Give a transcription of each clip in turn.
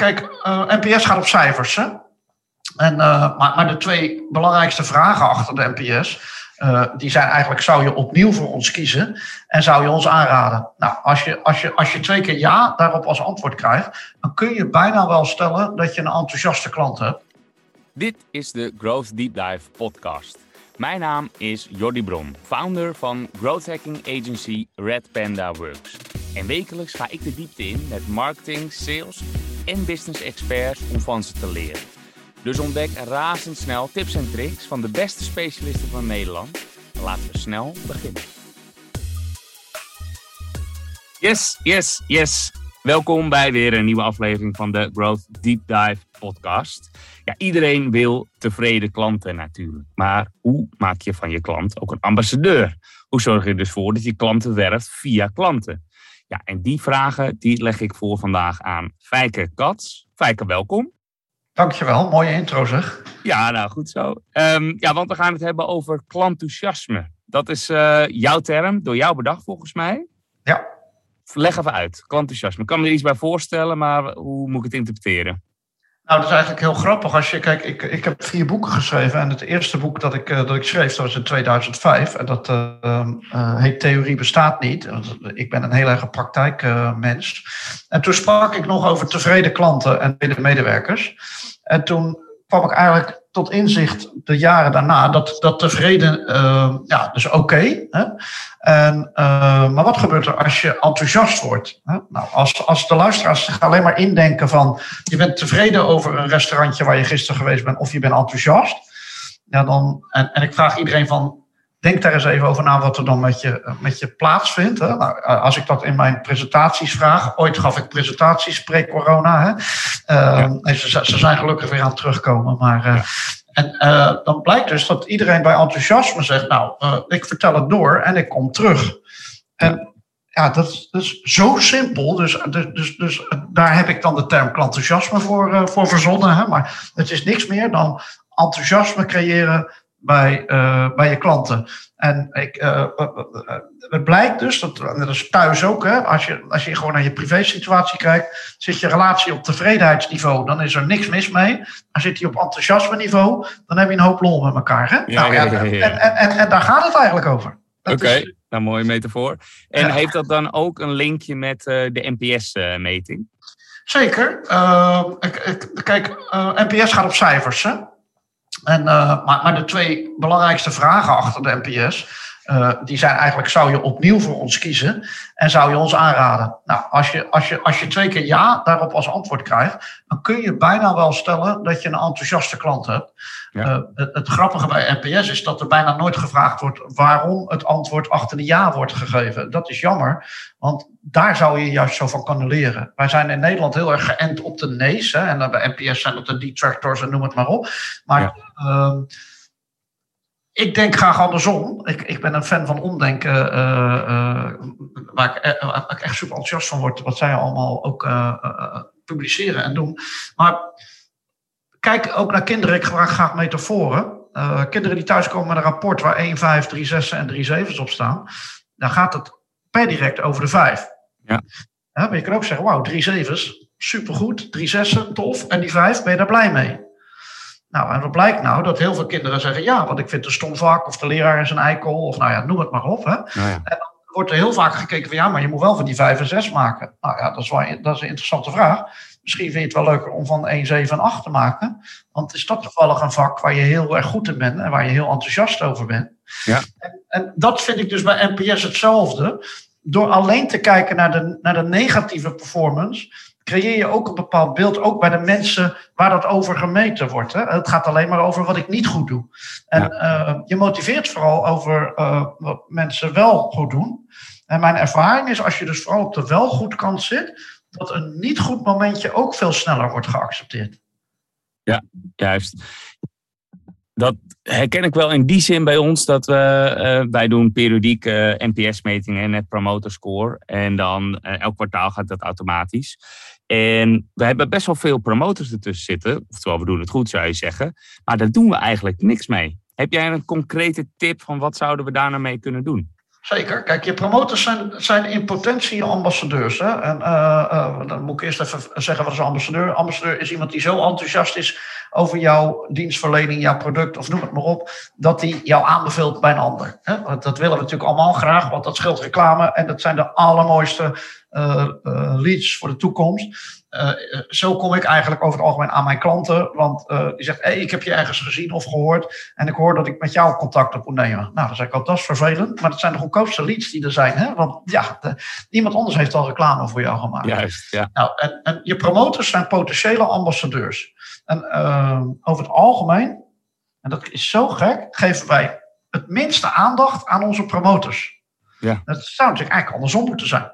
kijk, uh, NPS gaat op cijfers. Hè? En, uh, maar, maar, de twee belangrijkste vragen achter de NPS, uh, die zijn eigenlijk, zou je opnieuw voor ons kiezen en zou je ons aanraden? Nou, als je, als je, als je twee keer ja daarop als antwoord krijgt, dan kun je bijna wel stellen dat je een enthousiaste klant hebt. Dit is de Growth Deep Dive podcast. Mijn naam is Jordi Brom, founder van growth hacking agency Red Panda Works. En wekelijks ga ik de diepte in met marketing, sales en business experts om van ze te leren. Dus ontdek razendsnel tips en tricks van de beste specialisten van Nederland. En laten we snel beginnen. Yes, yes, yes. Welkom bij weer een nieuwe aflevering van de Growth Deep Dive podcast. Ja, iedereen wil tevreden klanten natuurlijk. Maar hoe maak je van je klant ook een ambassadeur? Hoe zorg je dus voor dat je klanten werft via klanten? Ja, en die vragen die leg ik voor vandaag aan Fijke Kats. Fijke, welkom. Dankjewel, mooie intro zeg. Ja, nou goed zo. Um, ja, want we gaan het hebben over klantenthousiasme. Dat is uh, jouw term, door jou bedacht volgens mij. Ja. Leg even uit, klantenthousiasme. Ik kan me er iets bij voorstellen, maar hoe moet ik het interpreteren? Nou, dat is eigenlijk heel grappig. Als je, kijk, ik, ik heb vier boeken geschreven. En het eerste boek dat ik, dat ik schreef, dat was in 2005. En dat uh, uh, heet Theorie bestaat niet. Ik ben een heel erg praktijkmens. en toen sprak ik nog over tevreden klanten en medewerkers. En toen kwam ik eigenlijk tot inzicht de jaren daarna dat, dat tevreden, uh, ja, dus oké. En, uh, maar wat gebeurt er als je enthousiast wordt? Hè? Nou, als, als de luisteraars zich alleen maar indenken van je bent tevreden over een restaurantje waar je gisteren geweest bent of je bent enthousiast. Ja, dan, en, en ik vraag iedereen van Denk daar eens even over na wat er dan met je, met je plaatsvindt. Hè? Nou, als ik dat in mijn presentaties vraag. Ooit gaf ik presentaties pre-corona. Hè? Uh, ze, ze, zijn gelukkig weer aan het terugkomen. Maar, uh, En uh, dan blijkt dus dat iedereen bij enthousiasme zegt... nou, ik vertel het door en ik kom terug. En ja, dat, dat is zo simpel. Dus, dus, dus, dus daar heb ik dan de term klantenthousiasme voor, voor verzonnen. Hè? Maar het is niks meer dan enthousiasme creëren bij, uh, bij je klanten. En ik, uh, het blijkt dus, dat, dat is thuis ook, hè, als, je, als je gewoon naar je privésituatie kijkt, zit je relatie op tevredenheidsniveau, dan is er niks mis mee. Maar zit die op enthousiasme niveau, dan heb je een hoop lol met elkaar. Hè? Ja, nou, ja, en, en, en, en, daar gaat het eigenlijk over. Oké, okay. nou mooie metafoor. En heeft dat dan ook een linkje met de NPS-meting? Zeker. kijk, NPS gaat op cijfers. Hè? En, uh, maar, maar, de twee belangrijkste vragen achter de NPS, uh, die zijn eigenlijk, zou je opnieuw voor ons kiezen en zou je ons aanraden? Nou, als je, als je, als je twee keer ja daarop als antwoord krijgt, dan kun je bijna wel stellen dat je een enthousiaste klant hebt. Ja. Uh, het, het, grappige bij NPS is dat er bijna nooit gevraagd wordt waarom het antwoord achter de ja wordt gegeven. Dat is jammer, want daar zou je juist zo van kunnen leren. Wij zijn in Nederland heel erg geënt op de nee's. Hè, en bij NPS zijn dat de detractors en noem het maar op. Maar ja. uh, ik denk graag andersom. Ik, ik ben een fan van omdenken, uh, uh, waar, ik, waar, ik, echt super enthousiast van word, wat zij allemaal ook publiceren en doen. Maar kijk ook naar kinderen. Ik gebruik graag metaforen. kinderen die thuiskomen met een rapport waar 1, 5, 3, 6 en 3, 7's op staan, dan gaat het per direct over de 5. Ja. maar je kan ook zeggen, wauw, 3 7's, supergoed, 3 6's, tof, en die 5, ben je daar blij mee? Nou, en wat blijkt nou? Dat heel veel kinderen zeggen ja, want ik vind het een stom vak, of de leraar is een eikel, of nou ja, noem het maar op. Hè? Nou ja. En dan wordt er heel vaak gekeken van ja, maar je moet wel van die 5 en 6 maken. Nou ja, dat is, wel, dat is een interessante vraag. Misschien vind je het wel leuker om van 1, 7 en 8 te maken. Want is dat toevallig een vak waar je heel erg goed in bent en waar je heel enthousiast over bent. Ja. En, en dat vind ik dus bij NPS hetzelfde. Door alleen te kijken naar de, naar de negatieve performance creëer je ook een bepaald beeld, ook bij de mensen waar dat over gemeten wordt. Hè? Het gaat alleen maar over wat ik niet goed doe. En ja. uh, je motiveert vooral over uh, wat mensen wel goed doen. En mijn ervaring is, als je dus vooral op de wel goed kant zit, dat een niet goed momentje ook veel sneller wordt geaccepteerd. Ja, juist. Dat herken ik wel in die zin bij ons dat we, uh, wij doen periodiek NPS-metingen, Net Promoter Score. En dan elk kwartaal gaat dat automatisch. En we hebben best wel veel promotors ertussen zitten. Oftewel, we doen het goed, zou je zeggen. Maar daar doen we eigenlijk niks mee. Heb jij een concrete tip van wat zouden we daar nou mee kunnen doen? Zeker. Kijk, je promotors zijn, zijn in potentie ambassadeurs. Hè? En uh, dan moet ik eerst even zeggen wat is een ambassadeur. Ambassadeur is iemand die zo enthousiast is over jouw dienstverlening, jouw product of noem het maar op, dat hij jou aanbeveelt bij een ander. Hè? Dat willen we natuurlijk allemaal graag, want dat scheelt reclame en dat zijn de allermooiste uh, leads voor de toekomst. Uh, zo kom ik eigenlijk over het algemeen aan mijn klanten. Want uh, die zegt, hey, ik heb je ergens gezien of gehoord. En ik hoor dat ik met jou contact op moet nemen. Nou, dan zeg ik al, dat is vervelend. Maar dat zijn de goedkoopste leads die er zijn. Hè? Want ja, de, iemand anders heeft al reclame voor jou gemaakt. Juist, ja. Nou, en, en je promotors zijn potentiële ambassadeurs. En uh, over het algemeen, en dat is zo gek, geven wij het minste aandacht aan onze promotors. Ja. Dat zou natuurlijk eigenlijk andersom moeten zijn.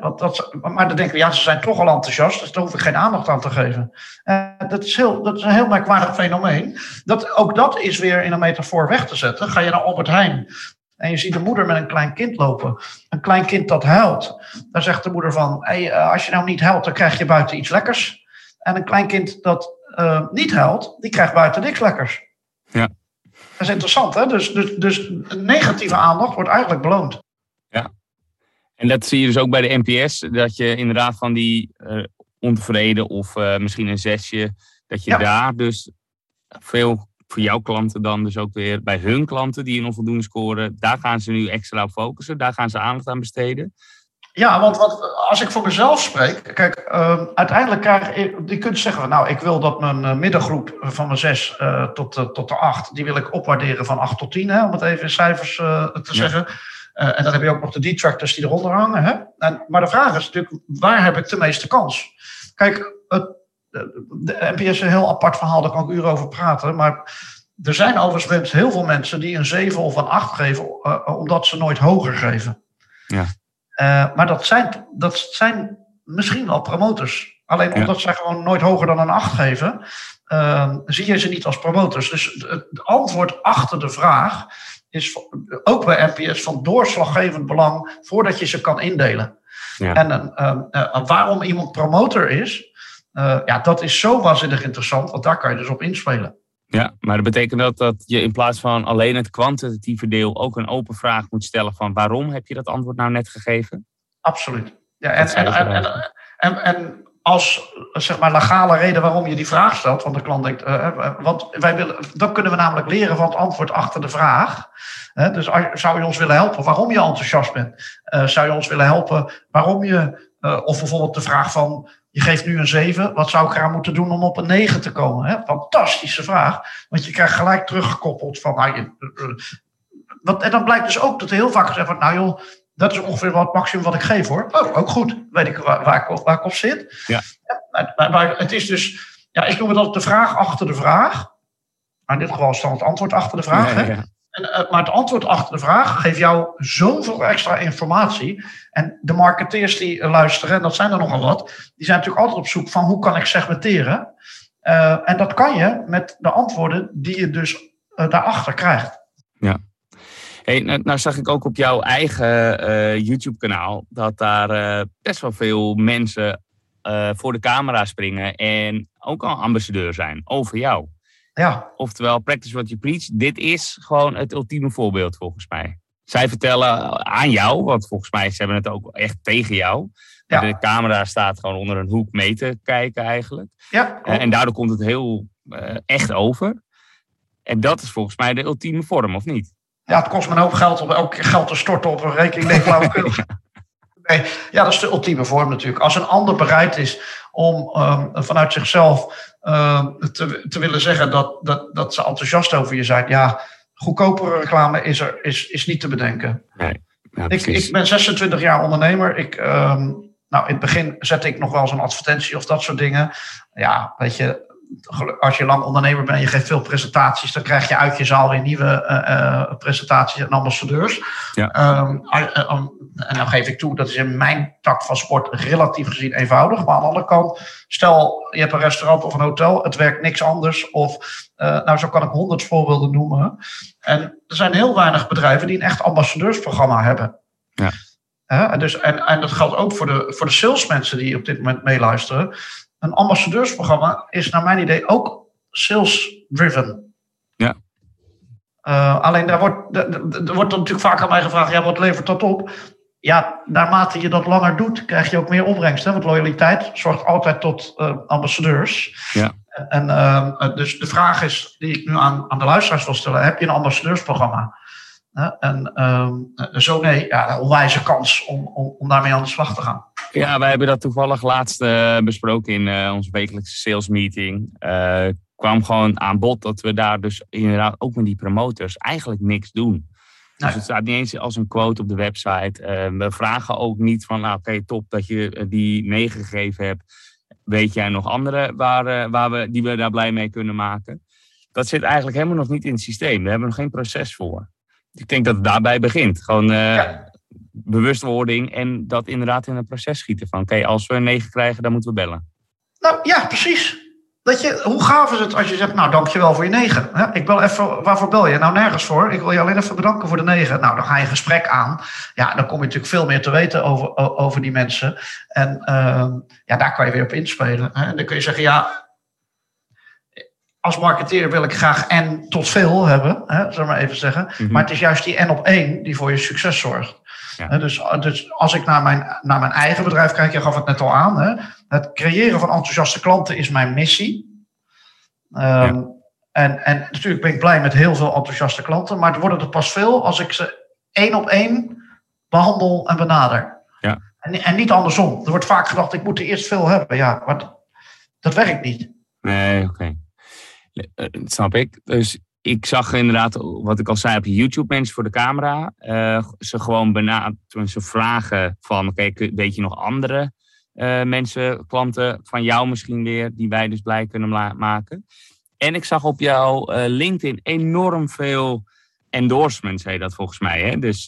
Want dat, maar dan denken we, ja, ze zijn toch al enthousiast, dus daar hoef ik geen aandacht aan te geven. Uh, dat, is heel, dat is een heel merkwaardig fenomeen. Dat, ook dat is weer in een metafoor weg te zetten. Ga je naar Albert Heijn en je ziet een moeder met een klein kind lopen. Een klein kind dat huilt. Dan zegt de moeder van, hey, uh, als je nou niet huilt, dan krijg je buiten iets lekkers. En een klein kind dat uh, niet huilt, die krijgt buiten niks lekkers. Ja. Dat is interessant, hè? Dus, dus, dus negatieve aandacht wordt eigenlijk beloond. Ja. En dat zie je dus ook bij de NPS, dat je inderdaad van die uh, ontevreden of uh, misschien een zesje, dat je ja. daar dus veel voor jouw klanten dan dus ook weer bij hun klanten die een onvoldoende scoren, daar gaan ze nu extra op focussen, daar gaan ze aandacht aan besteden. Ja, want wat, als ik voor mezelf spreek, kijk, uh, uiteindelijk krijg ik, je kunt zeggen, nou, ik wil dat mijn uh, middengroep van mijn zes uh, tot, tot de acht, die wil ik opwaarderen van acht tot tien, hè, om het even in cijfers te ja. zeggen. En dan heb je ook nog de detractors die eronder hangen. Hè? En, maar de vraag is natuurlijk, waar heb ik de meeste kans? Kijk, het, de, NPS is een heel apart verhaal, daar kan ik uren over praten. Maar er zijn overigens heel veel mensen die een 7 of een 8 geven, omdat ze nooit hoger geven. Ja. Uh, maar dat zijn, dat zijn misschien wel promotors. Alleen omdat ja. zij gewoon nooit hoger dan een 8 geven, zie je ze niet als promotors. Dus het antwoord achter de vraag is ook bij NPS van doorslaggevend belang voordat je ze kan indelen. Ja. En uh, uh, waarom iemand promotor is, uh, ja, dat is zo waanzinnig interessant, want daar kan je dus op inspelen. Ja, maar dat betekent dat, dat je in plaats van alleen het kwantitatieve deel ook een open vraag moet stellen van waarom heb je dat antwoord nou net gegeven? Absoluut. Ja, en, en, en, en, als zeg maar legale reden waarom je die vraag stelt. Want de klant denkt, uh, want wij willen, dan kunnen we namelijk leren van het antwoord achter de vraag. Uh, dus zou je ons willen helpen waarom je enthousiast bent? Uh, zou je ons willen helpen waarom je, of bijvoorbeeld de vraag van, je geeft nu een 7, wat zou ik eraan moeten doen om op een 9 te komen? Hè? Fantastische vraag, want je krijgt gelijk teruggekoppeld van, nou, je, wat, en dan blijkt dus ook dat er heel vaak gezegd wordt, nou joh, dat is ongeveer wat maximum wat ik geef hoor. Oh, ook goed. Weet ik waar, waar, ik, waar ik op zit. Ja. ja maar, maar, het is dus, ja, ik noem het altijd de vraag achter de vraag. Maar in dit geval is dan het antwoord achter de vraag. Hè? Maar het antwoord achter de vraag geeft jou zoveel extra informatie. En de marketeers die uh, luisteren, en dat zijn er nogal wat, die zijn natuurlijk altijd op zoek van hoe kan ik segmenteren. Uh, en dat kan je met de antwoorden die je dus daarachter krijgt. Ja. Hey, nou, nou, zag ik ook op jouw eigen uh, YouTube-kanaal dat daar uh, best wel veel mensen uh, voor de camera springen en ook al ambassadeur zijn over jou. Ja. Oftewel, practice what you preach. Dit is gewoon het ultieme voorbeeld volgens mij. Zij vertellen aan jou, want volgens mij ze hebben het ook echt tegen jou. Ja. De camera staat gewoon onder een hoek mee te kijken eigenlijk. Ja, en daardoor komt het heel echt over. En dat is volgens mij de ultieme vorm, of niet? Ja, het kost me een hoop geld om elke keer geld te storten op een rekening. Nee, flauwekul. Nee, ja, dat is de ultieme vorm natuurlijk. Als een ander bereid is om um, vanuit zichzelf um, te, te willen zeggen dat, dat, dat ze enthousiast over je zijn, ja, goedkopere reclame is, er, is, is niet te bedenken. Nee, ja, ik, ik ben 26 jaar ondernemer. Ik, um, nou, in het begin zette ik nog wel eens een advertentie of dat soort dingen. Ja, weet je, als je lang ondernemer bent en je geeft veel presentaties, dan krijg je uit je zaal weer nieuwe uh, presentaties en ambassadeurs. Ja. Um, uh, um, en dan geef ik toe, dat is in mijn tak van sport relatief gezien eenvoudig. Maar aan de andere kant, stel je hebt een restaurant of een hotel, het werkt niks anders. Of, nou zo kan ik honderd voorbeelden noemen. En er zijn heel weinig bedrijven die een echt ambassadeursprogramma hebben. Ja. Uh, dus, en, en dat geldt ook voor de, voor de salesmensen die op dit moment meeluisteren een ambassadeursprogramma is naar mijn idee ook sales-driven. Ja. alleen daar wordt, er wordt natuurlijk vaak aan mij gevraagd, ja, wat levert dat op? Ja, naarmate je dat langer doet, krijg je ook meer opbrengst. Hè? Want loyaliteit zorgt altijd tot ambassadeurs. Ja. En ehm, dus de vraag is, die ik nu aan, aan de luisteraars wil stellen, heb je een ambassadeursprogramma? En ehm, zo nee, ja, een onwijze kans om, om, om, daarmee aan de slag te gaan. Ja, wij hebben dat toevallig laatst uh, besproken in uh, onze wekelijkse sales meeting. Uh, kwam gewoon aan bod dat we daar dus inderdaad ook met die promotors eigenlijk niks doen. Dus het staat niet eens als een quote op de website. we vragen ook niet van, nou oké, top dat je die nee gegeven hebt. Weet jij nog andere waar, waar we, die we daar blij mee kunnen maken? Dat zit eigenlijk helemaal nog niet in het systeem. We hebben nog geen proces voor ik denk dat het daarbij begint. Gewoon bewustwording en dat inderdaad in een proces schieten. Van oké, als we een negen krijgen, dan moeten we bellen. Nou ja, precies. Dat je, hoe gaaf is het als je zegt, nou dankjewel voor je negen. Ik bel even, waarvoor bel je? Nou nergens voor. Ik wil je alleen even bedanken voor de negen. Nou, dan ga je een gesprek aan. Ja, dan kom je natuurlijk veel meer te weten over, over die mensen. En uh, ja, daar kan je weer op inspelen. Hè? En dan kun je zeggen, ja, als marketeer wil ik graag en tot veel hebben, hè, zullen we maar even zeggen. Mhm. Maar het is juist die en op één die voor je succes zorgt. Ja. Dus, dus, als ik naar mijn, naar mijn eigen bedrijf kijk, je gaf het net al aan. Hè, het creëren van enthousiaste klanten is mijn missie. Ehm, en, en natuurlijk ben ik blij met heel veel enthousiaste klanten, maar het worden er pas veel als ik ze één op één behandel en benader. Ja. En, en niet andersom. Er wordt vaak gedacht, ik moet er eerst veel hebben. Ja, maar dat werkt niet. Nee, oké. Eh, snap ik. Dus ik zag inderdaad, wat ik al zei op YouTube, mensen voor de camera. Uh, ze gewoon benaderen, ze vragen van, oké, weet je nog andere uh, mensen, klanten van jou misschien weer, die wij dus blij kunnen maken. En ik zag op jouw LinkedIn enorm veel endorsements, heet dat volgens mij. Hè? Dus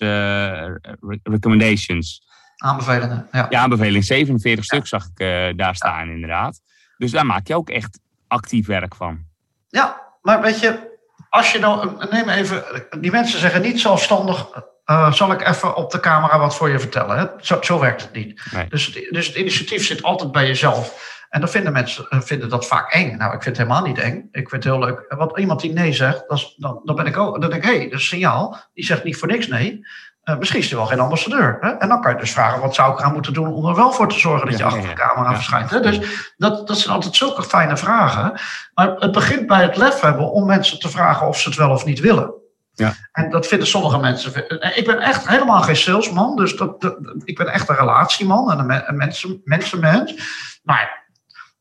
recommendations. Aanbevelingen, ja. Ja, aanbevelingen. 47 stuk zag ik daar staan inderdaad. Dus daar maak je ook echt actief werk van. Ja, maar weet je, als je nou, neem even, die mensen zeggen niet zelfstandig, uh, zal ik even op de camera wat voor je vertellen. Hè? Zo, zo werkt het niet. Dus, dus het initiatief zit altijd bij jezelf. En dan vinden mensen eh, vinden dat vaak eng. Nou, ik vind het helemaal niet eng. Ik vind het heel leuk. Want iemand die nee zegt, dan, dan ben ik ook, dan denk ik, hé, hey, dat is een signaal. Die zegt niet voor niks nee. Uh, misschien is hij wel geen ambassadeur. Hè? En dan kan je dus vragen, wat zou ik gaan moeten doen om er wel voor te zorgen dat je achter de camera verschijnt. Hè? Dus dat, dat zijn altijd zulke fijne vragen. Maar het begint bij het lef hebben om mensen te vragen of ze het wel of niet willen. Ja. En dat vinden sommige mensen. Eh, ik ben echt helemaal geen salesman, dus dat, ik ben echt een relatieman en een, mensen, mensenmens. Maar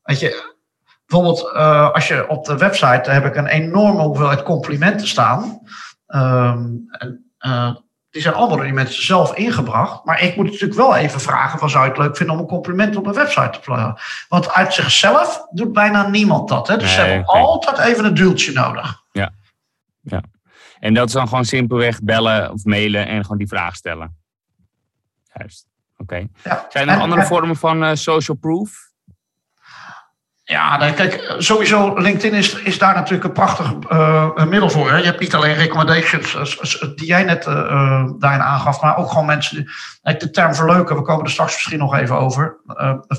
weet je, bijvoorbeeld uh, als je op de website heb ik een enorme hoeveelheid complimenten staan. Um, uh, die zijn allemaal door die mensen zelf ingebracht. Maar ik moet natuurlijk wel even vragen: van, zou je het leuk vinden om een compliment op een website te plaatsen? Want uit zichzelf doet bijna niemand dat. Hè? Dus ze hebben altijd even een duwtje nodig. Ja. ja. En dat is dan gewoon simpelweg bellen of mailen en gewoon die vraag stellen. Juist. Oké. Ja. Zijn er andere vormen van uh, social proof? Ja, kijk, sowieso LinkedIn is, is daar natuurlijk een prachtig uh, middel voor. Hè? Je hebt niet alleen recommendations uh, die jij net uh, daarin aangaf, maar ook gewoon mensen. Die, de term verleuken, we komen er straks misschien nog even over.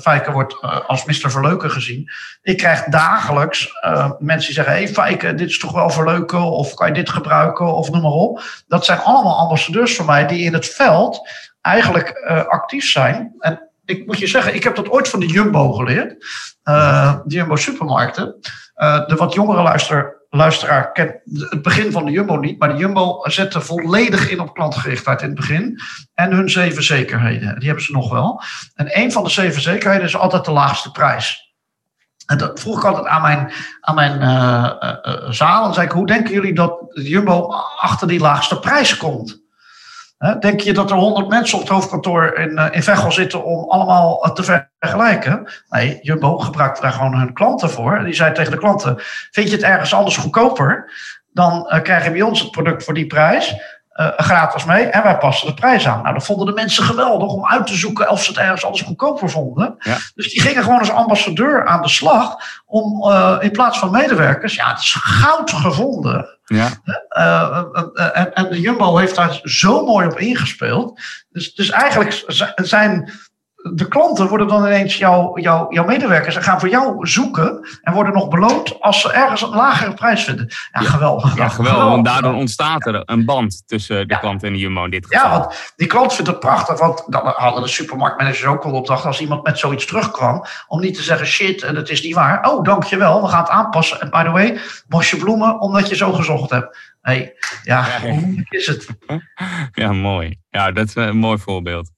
Fijke wordt als Mr. Verleuken gezien. Ik krijg dagelijks mensen die zeggen: hey, Fijke, dit is toch wel verleuken, of kan je dit gebruiken, of noem maar op. Dat zijn allemaal ambassadeurs voor mij die in het veld eigenlijk actief zijn. En ik moet je zeggen, ik heb dat ooit van de Jumbo geleerd. Uh, de Jumbo supermarkten. Uh, de wat jongere luister, luisteraar kent het begin van de Jumbo niet. Maar de Jumbo zette volledig in op klantgerichtheid in het begin. En hun zeven zekerheden. Die hebben ze nog wel. En een van de zeven zekerheden is altijd de laagste prijs. En dat vroeg ik altijd aan mijn, aan mijn uh, zaal. En zei ik, hoe denken jullie dat Jumbo achter die laagste prijs komt? Denk je dat er honderd mensen op het hoofdkantoor in, uh, in Veghel zitten om allemaal uh, te vergelijken? Nee, Jumbo gebruikte daar gewoon hun klanten voor. Die zei tegen de klanten, vind je het ergens anders goedkoper? Dan uh, krijg je bij ons het product voor die prijs. gratis mee en wij passen de prijs aan. Nou, dat vonden de mensen geweldig om uit te zoeken of ze het ergens anders goedkoper vonden. Dus die gingen gewoon als ambassadeur aan de slag om in plaats van medewerkers, ja, het is goud gevonden ja. Uh, en, en, de Jumbo heeft daar zo mooi op ingespeeld. Dus, dus eigenlijk zijn de klanten worden dan ineens jouw, jouw, jouw medewerkers en gaan voor jou zoeken en worden nog beloond als ze ergens een lagere prijs vinden. Ja, geweldig. Ja, geweldig, want daardoor ontstaat er een band tussen de klant en de Jumbo in dit geval. Ja, want die klant vindt het prachtig, want dan hadden de supermarktmanagers ook wel opdracht als iemand met zoiets terugkwam, om niet te zeggen shit, en het is niet waar. Oh, dankjewel, we gaan het aanpassen. En by the way, je bloemen omdat je zo gezocht hebt. Hey, ja, hoe is het? Ja, mooi. Ja, dat is een mooi voorbeeld.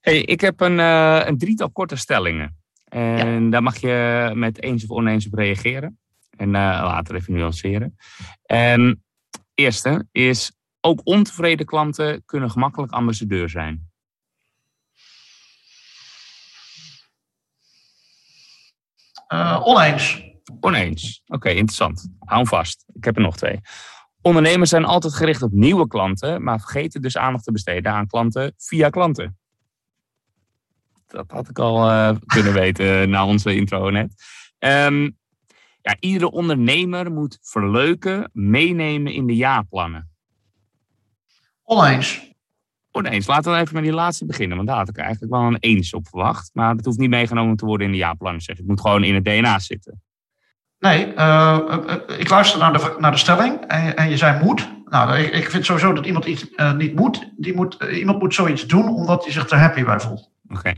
Hey, ik heb een, uh, een drietal korte stellingen. En daar mag je met eens of oneens op reageren. En uh, later even nuanceren. En eerste is, ook ontevreden klanten kunnen gemakkelijk ambassadeur zijn. Uh, oneens. Oneens. Oké, interessant. Hou hem vast. Ik heb er nog twee. Ondernemers zijn altijd gericht op nieuwe klanten, maar vergeten dus aandacht te besteden aan klanten via klanten. Dat had ik al uh, kunnen weten na onze intro net. Um, ja, iedere ondernemer moet verleuken, meenemen in de jaarplannen. Oneens. Oneens. Laten we even met die laatste beginnen, want daar had ik eigenlijk wel een eens op verwacht. Maar het hoeft niet meegenomen te worden in de jaarplannen. Zeg. Het moet gewoon in het DNA zitten. Nee, uh, ik luister naar de, naar de stelling en, en je zei moet. Nou, ik, ik vind sowieso dat iemand iets uh, niet moet. Die moet iemand moet zoiets doen omdat hij zich er happy bij voelt. Oké. Okay.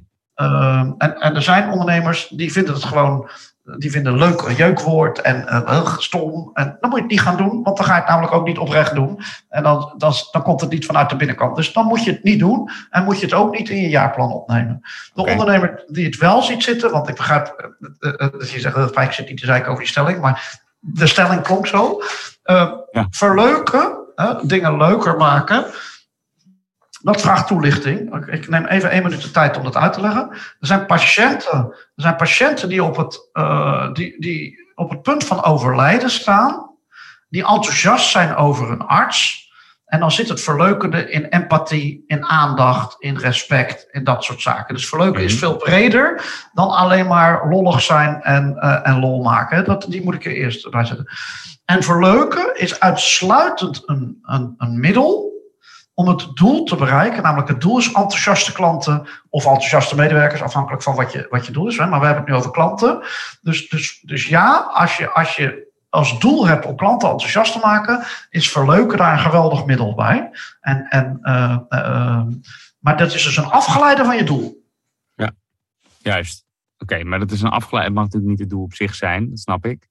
En, en er zijn ondernemers die vinden het gewoon die vinden een leuk jeukwoord en uh, stom. En dan moet je het niet gaan doen, want dan ga je het namelijk ook niet oprecht doen. En dan, dan, dan komt het niet vanuit de binnenkant. Dus dan moet je het niet doen en moet je het ook niet in je jaarplan opnemen. De ondernemer die het wel ziet zitten, want ik begrijp uh, dat je zegt dat ik zit niet te zeiken over die stelling, maar de stelling klonk zo. Ja. Verleuken, dingen leuker maken. Dat vraagt toelichting. Ik neem even één minuut de tijd om dat uit te leggen. Er zijn patiënten, er zijn patiënten die, op het, uh, die, die op het punt van overlijden staan, die enthousiast zijn over een arts. En dan zit het verleukende in empathie, in aandacht, in respect, in dat soort zaken. Dus verleuken is mhm. veel breder dan alleen maar lollig zijn en, uh, en lol maken. Dat, die moet ik er eerst bij zetten. En verleuken is uitsluitend een, een, een middel om het doel te bereiken. Namelijk het doel is enthousiaste klanten of enthousiaste medewerkers, afhankelijk van wat je, wat je doel is. Hè? Maar we hebben het nu over klanten. Dus, dus, dus ja, als je, als je als doel hebt om klanten enthousiast te maken, is verleuken daar een geweldig middel bij. En, en, uh, uh, maar dat is dus een afgeleide van je doel. Ja, juist. Oké, maar dat is een afgeleide, het mag natuurlijk niet het doel op zich zijn, dat snap ik.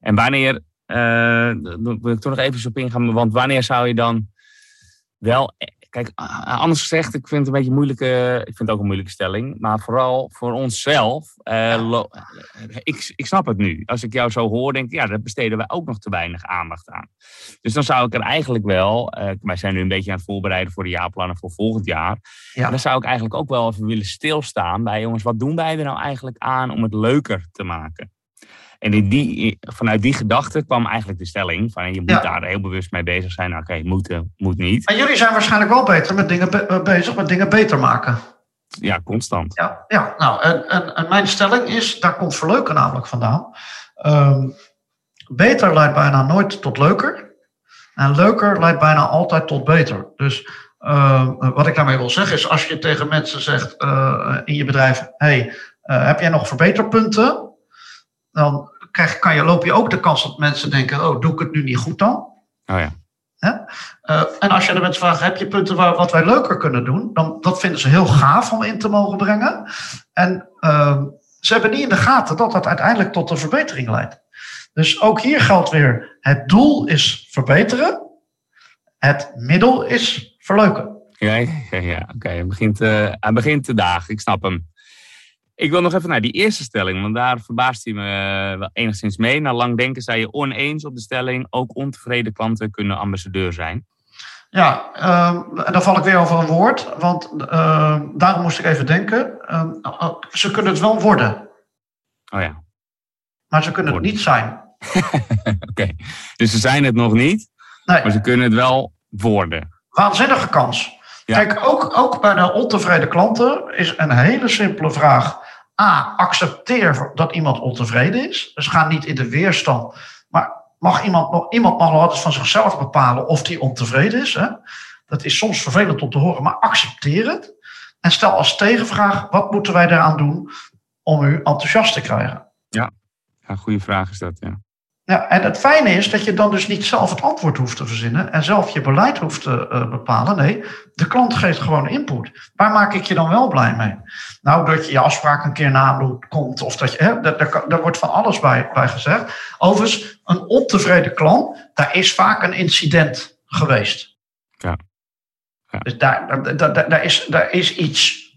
En wanneer, uh, wil ik toch nog even op ingaan, want wanneer zou je dan wel, eh, kijk, anders gezegd, ik vind het een beetje moeilijke, ik vind het ook een moeilijke stelling, maar vooral voor onszelf, uh, ik, ik snap het nu. Als ik jou zo hoor, denk ik, ja, daar besteden wij ook nog te weinig aandacht aan. Dus dan zou ik er eigenlijk wel, uh, wij zijn nu een beetje aan het voorbereiden voor de jaarplannen voor volgend jaar, ja. dan zou ik eigenlijk ook wel even willen stilstaan bij, jongens, wat doen wij er nou eigenlijk aan om het leuker te maken? En in die, vanuit die gedachte kwam eigenlijk de stelling van je moet daar heel bewust mee bezig zijn. Nou, oké, okay, moet, moet niet. En jullie zijn waarschijnlijk wel beter met dingen be eh, bezig met dingen beter maken. Ja, constant. Ja, ja nou, en, en, en mijn stelling is, daar komt verleuken namelijk vandaan. Um, beter leidt bijna nooit tot leuker. En leuker leidt bijna altijd tot beter. Dus uh, wat ik daarmee wil zeggen is, als je tegen mensen zegt uh, in je bedrijf: hey, uh, heb jij nog verbeterpunten? Dan krijg, kan je, loop je ook de kans dat mensen denken: oh, doe ik het nu niet goed dan? Oh ja. Uh, en als je de mensen vraagt: heb je punten waar, wat wij leuker kunnen doen? Dan dat vinden ze heel gaaf om in te mogen brengen. En uh, ze hebben niet in de gaten dat dat uiteindelijk tot een verbetering leidt. Dus ook hier geldt weer: het doel is verbeteren, het middel is verleuken. Ja, ja, ja. oké. Okay. Hij, begint, uh, hij begint te dagen, ik snap hem. Ik wil nog even naar die eerste stelling, want daar verbaast hij me eh, wel enigszins mee. Na lang denken zei je oneens op de stelling, ook ontevreden klanten kunnen ambassadeur zijn. Ja, uh, en dan val ik weer over een woord, want uh, daarom moest ik even denken. Uh, ze kunnen het wel worden. Oh ja. Maar ze kunnen het niet zijn. Oké, dus ze zijn het nog niet, nee. maar ze kunnen het wel worden. Waanzinnige kans. Kijk, ook, ook bij de ontevreden klanten is een hele simpele vraag. A, accepteer dat iemand ontevreden is. Dus ga niet in de weerstand. Maar mag iemand, nog, iemand mag nog altijd van zichzelf bepalen of die ontevreden is. Hè? Dat is soms vervelend om te horen, maar accepteer het. En stel als tegenvraag, wat moeten wij daaraan doen om u enthousiast te krijgen? Ja, ja goede vraag is dat, ja. Ja, en het fijne is dat je dan dus niet zelf het antwoord hoeft te verzinnen en zelf je beleid hoeft te uh, bepalen. Nee, de klant geeft gewoon input. Waar maak ik je dan wel blij mee? Nou, dat je je afspraak een keer na komt of dat je, hè, daar, daar, wordt van alles bij, bij gezegd. Overigens, een ontevreden klant, daar is vaak een incident geweest. Ja. ja. Dus daar, daar, daar, daar, is, daar is iets.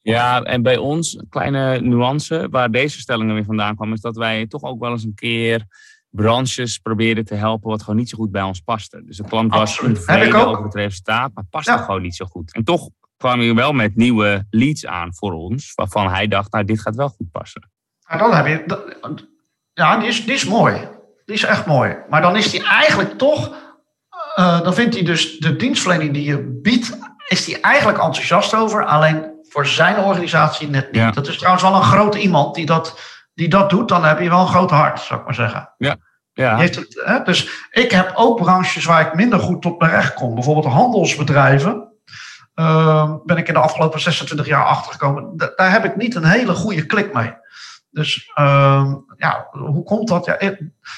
Ja, en bij ons, een kleine nuance, waar deze stellingen weer vandaan kwam, is dat wij toch ook wel eens een keer branches probeerden te helpen wat gewoon niet zo goed bij ons paste. Dus de klant was tevreden over het resultaat, maar paste ja. gewoon niet zo goed. En toch kwam hij wel met nieuwe leads aan voor ons, waarvan hij dacht, nou dit gaat wel goed passen. En dan heb je, ja, die is, die is mooi. Die is echt mooi. Maar dan is die eigenlijk toch, uh, dan vindt hij dus de dienstverlening die je biedt, is hij eigenlijk enthousiast over, alleen voor zijn organisatie net niet. Ja. Dat is trouwens wel een groot iemand die dat die dat doet, dan heb je wel een groot hart, zou ik maar zeggen. Ja. Ja. Heeft het, hè? Dus ik heb ook branches waar ik minder goed tot mijn recht kom. Bijvoorbeeld handelsbedrijven. Uh, ben ik in de afgelopen 26 jaar achtergekomen. daar heb ik niet een hele goede klik mee. Dus uh, ja, hoe komt dat? Ja,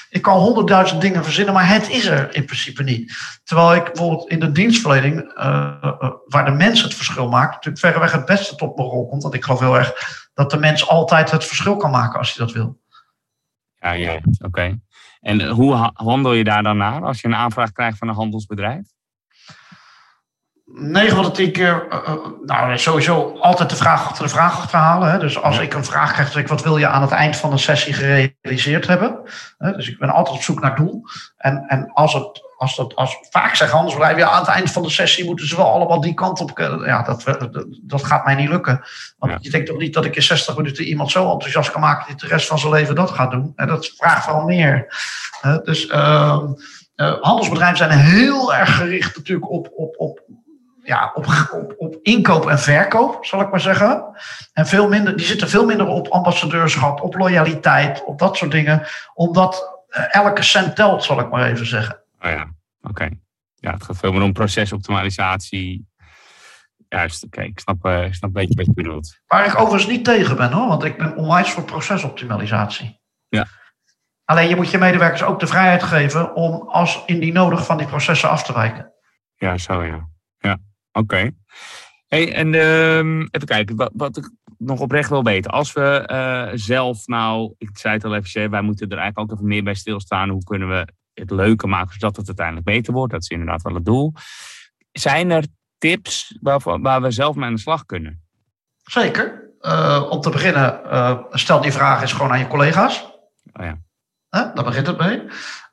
ik, kan honderdduizend dingen verzinnen, maar het is er in principe niet. Terwijl ik bijvoorbeeld in de dienstverlening, uh, waar de mens het verschil maakt, natuurlijk verreweg het beste tot mijn rol komt. Want ik geloof heel erg dat de mens altijd het verschil kan maken als hij dat wil. Ja, ja, oké. En hoe handel je daar dan naar als je een aanvraag krijgt van een handelsbedrijf? 9 van de 10 keer, uh, nou sowieso altijd de vraag achter de vraag achterhalen. Hè. Dus als ik een vraag krijg, zeg ik wat wil je aan het eind van een sessie gerealiseerd hebben? Dus ik ben altijd op zoek naar doel. En, en als het, als dat, als vaak zeggen handelsbedrijven, ja, aan het eind van de sessie moeten ze wel allemaal die kant op. Ja, dat, dat, dat gaat mij niet lukken. Want ja. je denkt toch niet dat ik in 60 minuten iemand zo enthousiast kan maken dat de rest van zijn leven dat gaat doen. En dat vraagt wel meer. Dus uh, uh, handelsbedrijven zijn heel erg gericht natuurlijk op, op, op ja, op, op, op inkoop en verkoop, zal ik maar zeggen. En veel minder, die zitten veel minder op ambassadeurschap, op loyaliteit, op dat soort dingen. Omdat uh, elke cent telt, zal ik maar even zeggen. Oh ja, oké. Ja, het gaat veel meer om procesoptimalisatie. Juist, oké. Ik, snap, uh, ik snap een beetje wat je bedoelt. Waar ik overigens niet tegen ben, hoor. Want ik ben onwijs voor procesoptimalisatie. Ja. Alleen je moet je medewerkers ook de vrijheid geven om als indien nodig van die processen af te wijken. Ja, zo ja. Ja. Oké. Hey, en uh, even kijken, wat, wat, ik nog oprecht wil weten. Als we uh, zelf nou, ik zei het al even, wij moeten er eigenlijk ook even meer bij stilstaan. Hoe kunnen we het leuker maken zodat het uiteindelijk beter wordt? Dat is inderdaad wel het doel. Zijn er tips waar, waar we zelf mee aan de slag kunnen? Zeker. Uh, om te beginnen, uh, stel die vraag eens gewoon aan je collega's. Oh ja. Daar begint het mee.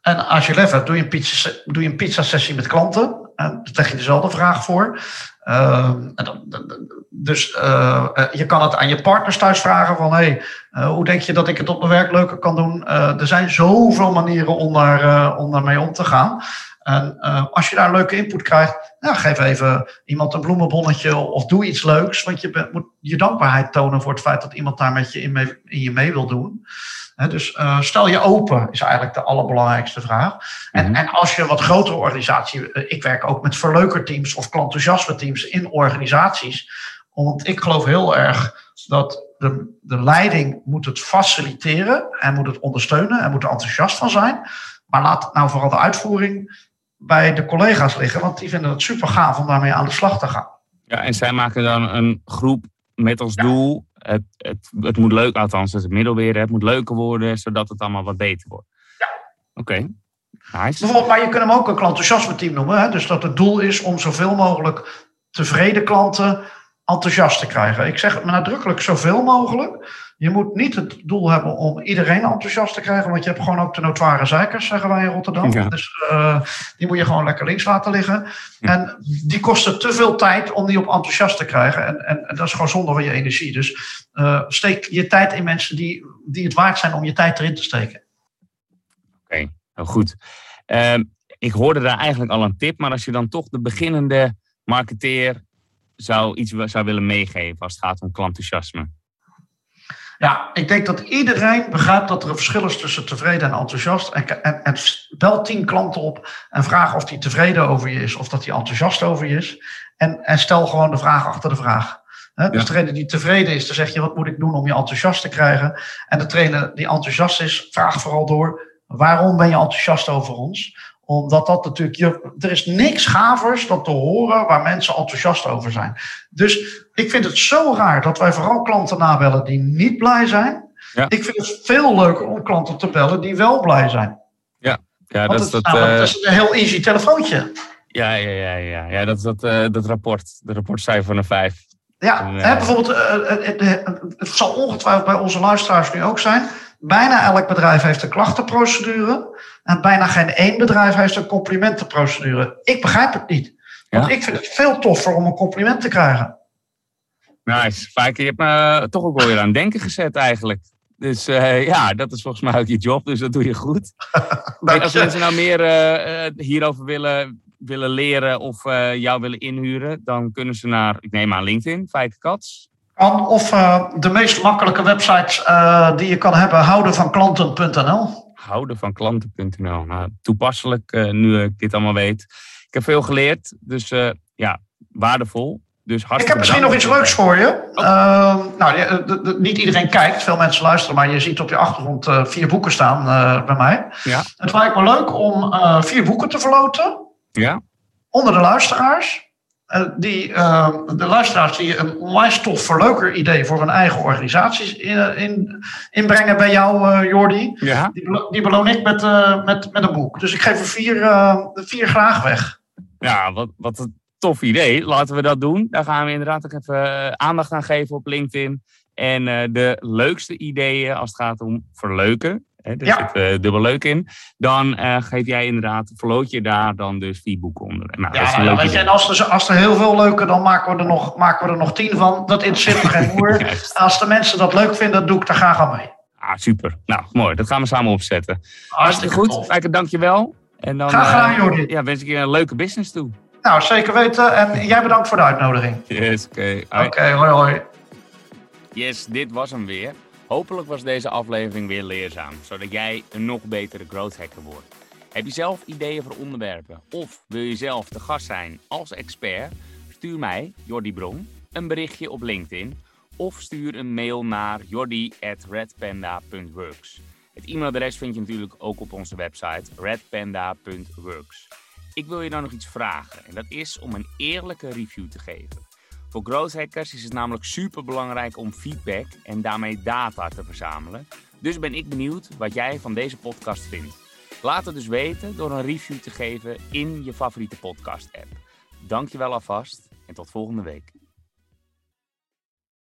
En als je lef hebt, doe je een pizza, doe je een pizza sessie met klanten. En dan leg je dezelfde vraag voor. Uh, dus uh, je kan het aan je partners thuis vragen van... Hey, hoe denk je dat ik het op mijn werk leuker kan doen? er zijn zoveel manieren om, daar, om daarmee om te gaan. En als je daar leuke input krijgt... Geef even iemand een bloemenbonnetje of doe iets leuks. Want je moet je dankbaarheid tonen voor het feit dat iemand daar met je in, mee, in je mee wil doen. Dus uh, stel je open is eigenlijk de allerbelangrijkste vraag. En, mm -hmm. en als je een wat grotere organisatie, uh, ik werk ook met verleukerteams of klantenthousiasme teams in organisaties. Want ik geloof heel erg dat de, de leiding moet het faciliteren en moet het ondersteunen en moet er enthousiast van zijn. Maar laat nou vooral de uitvoering bij de collega's liggen, want die vinden het super gaaf om daarmee aan de slag te gaan. Ja, en zij maken dan een groep met als ja. doel het, het, het moet leuk, althans het middelweer, het moet leuker worden, zodat het allemaal wat beter wordt. Ja. Oké. Okay. Nice. Bijvoorbeeld, maar je kunt hem ook een klantenthousiasme team noemen. Hè? Dus dat het doel is om zoveel mogelijk tevreden klanten enthousiast te krijgen. Ik zeg het nadrukkelijk zoveel mogelijk. Je moet niet het doel hebben om iedereen enthousiast te krijgen, want je hebt gewoon ook de notoire zeikers, zeggen wij in Rotterdam. Ja. Dus uh, die moet je gewoon lekker links laten liggen. Ja. En die kosten te veel tijd om die op enthousiast te krijgen. En, en, en dat is gewoon zonde van je energie. Dus uh, steek je tijd in mensen die, die het waard zijn om je tijd erin te steken. Oké, okay, nou goed. Uh, ik hoorde daar eigenlijk al een tip, maar als je dan toch de beginnende marketeer zou iets zou willen meegeven als het gaat om klantenthousiasme? Ja, ik denk dat iedereen begrijpt dat er een verschil is tussen tevreden en enthousiast. En, en, en bel tien klanten op en vraag of die tevreden over je is of dat hij enthousiast over je is. En, en stel gewoon de vraag achter de vraag. Hè? Dus degene die tevreden is, dan zeg je wat moet ik doen om je enthousiast te krijgen. En de trainer die enthousiast is, vraagt vooral door waarom ben je enthousiast over ons? Omdat dat natuurlijk, je, er is niks gavers dan te horen waar mensen enthousiast over zijn. Dus ik vind het zo raar dat wij vooral klanten nabellen die niet blij zijn. Ja. Ik vind het veel leuker om klanten te bellen die wel blij zijn. Ja, ja dat is het, dat, namelijk- eh, dat is een heel easy telefoontje. ja, ja, ja, ja, ja, dat is dat, eh, dat rapport. De rapportcijfer van een 5. Ja, En, hè, eh, bijvoorbeeld, eh, het zal ongetwijfeld bij onze luisteraars nu ook zijn. Bijna elk bedrijf heeft een klachtenprocedure. En bijna geen één bedrijf heeft een complimentenprocedure. Ik begrijp het niet. Want Ja. ik vind het veel toffer om een compliment te krijgen. Nice. Vaak, je hebt me toch ook wel weer aan denken gezet eigenlijk. Dus eh, ja, dat is volgens mij ook je job, dus dat doe je goed. Als mensen nou meer eh, eh, hierover willen, willen leren of eh, jou willen inhuren, dan kunnen ze naar, ik neem aan LinkedIn, Fijke Kats. Kan, of eh, de meest makkelijke website eh, die je kan hebben, houdenvanklanten.nl. Houden van klanten.nl. Nou, toepasselijk, eh, nu ik dit allemaal weet. Ik heb veel geleerd, dus ja, waardevol. Dus Ik heb misschien nog iets leuks voor je. Ehm, nou, die- de- de- niet iedereen kijkt, veel mensen luisteren, maar je ziet op je achtergrond vier boeken staan bij mij. Ja. Het lijkt me leuk om vier boeken te verloten Ja? onder de luisteraars. Eh, die, eh, de luisteraars die een onwijs tof verleuker idee voor hun eigen organisaties in, in, inbrengen bij jou, eh Jordi. Ja? Die, die beloon ik met, eh, met, met een boek. Dus ik geef er vier, eh, vier graag weg. Ja, wat, wat een tof idee. Laten we dat doen. Daar gaan we inderdaad ook even eh, aandacht aan geven op LinkedIn. En eh, de leukste ideeën als het gaat om verleuken. Hè, er Ja. zit eh, dubbel leuk in. Dan eh, geef jij inderdaad, verloot je daar dan dus vier boeken onder. Nou, dat is Ja, een ja, leuk weet je, idee. en als er, als er heel veel leuke, dan maken we er nog, maken we er nog tien van. Dat interesseert me geen moer. Als de mensen dat leuk vinden, doe ik daar graag aan mee. Ah, super. Nou, mooi. Dat gaan we samen opzetten. Hartstikke goed. Fijke, dankjewel. En dan Graag gedaan, eh, Jordi. ja, wens ik je een leuke business toe. Nou, zeker weten. En jij bedankt voor de uitnodiging. Yes, oké. Oké, hoi hoi. Yes, dit was hem weer. Hopelijk was deze aflevering weer leerzaam, zodat jij een nog betere growth hacker wordt. Heb je zelf ideeën voor onderwerpen of wil je zelf te gast zijn als expert? Stuur mij, Jordi Bron, een berichtje op LinkedIn of stuur een mail naar jordi@redpanda.works. Het e-mailadres vind je natuurlijk ook op onze website redpanda.works. Ik wil je dan nog iets vragen en dat is om een eerlijke review te geven. Voor growth hackers is het namelijk super belangrijk om feedback en daarmee data te verzamelen. Dus ben ik benieuwd wat jij van deze podcast vindt. Laat het dus weten door een review te geven in je favoriete podcast app. Dankjewel alvast en tot volgende week.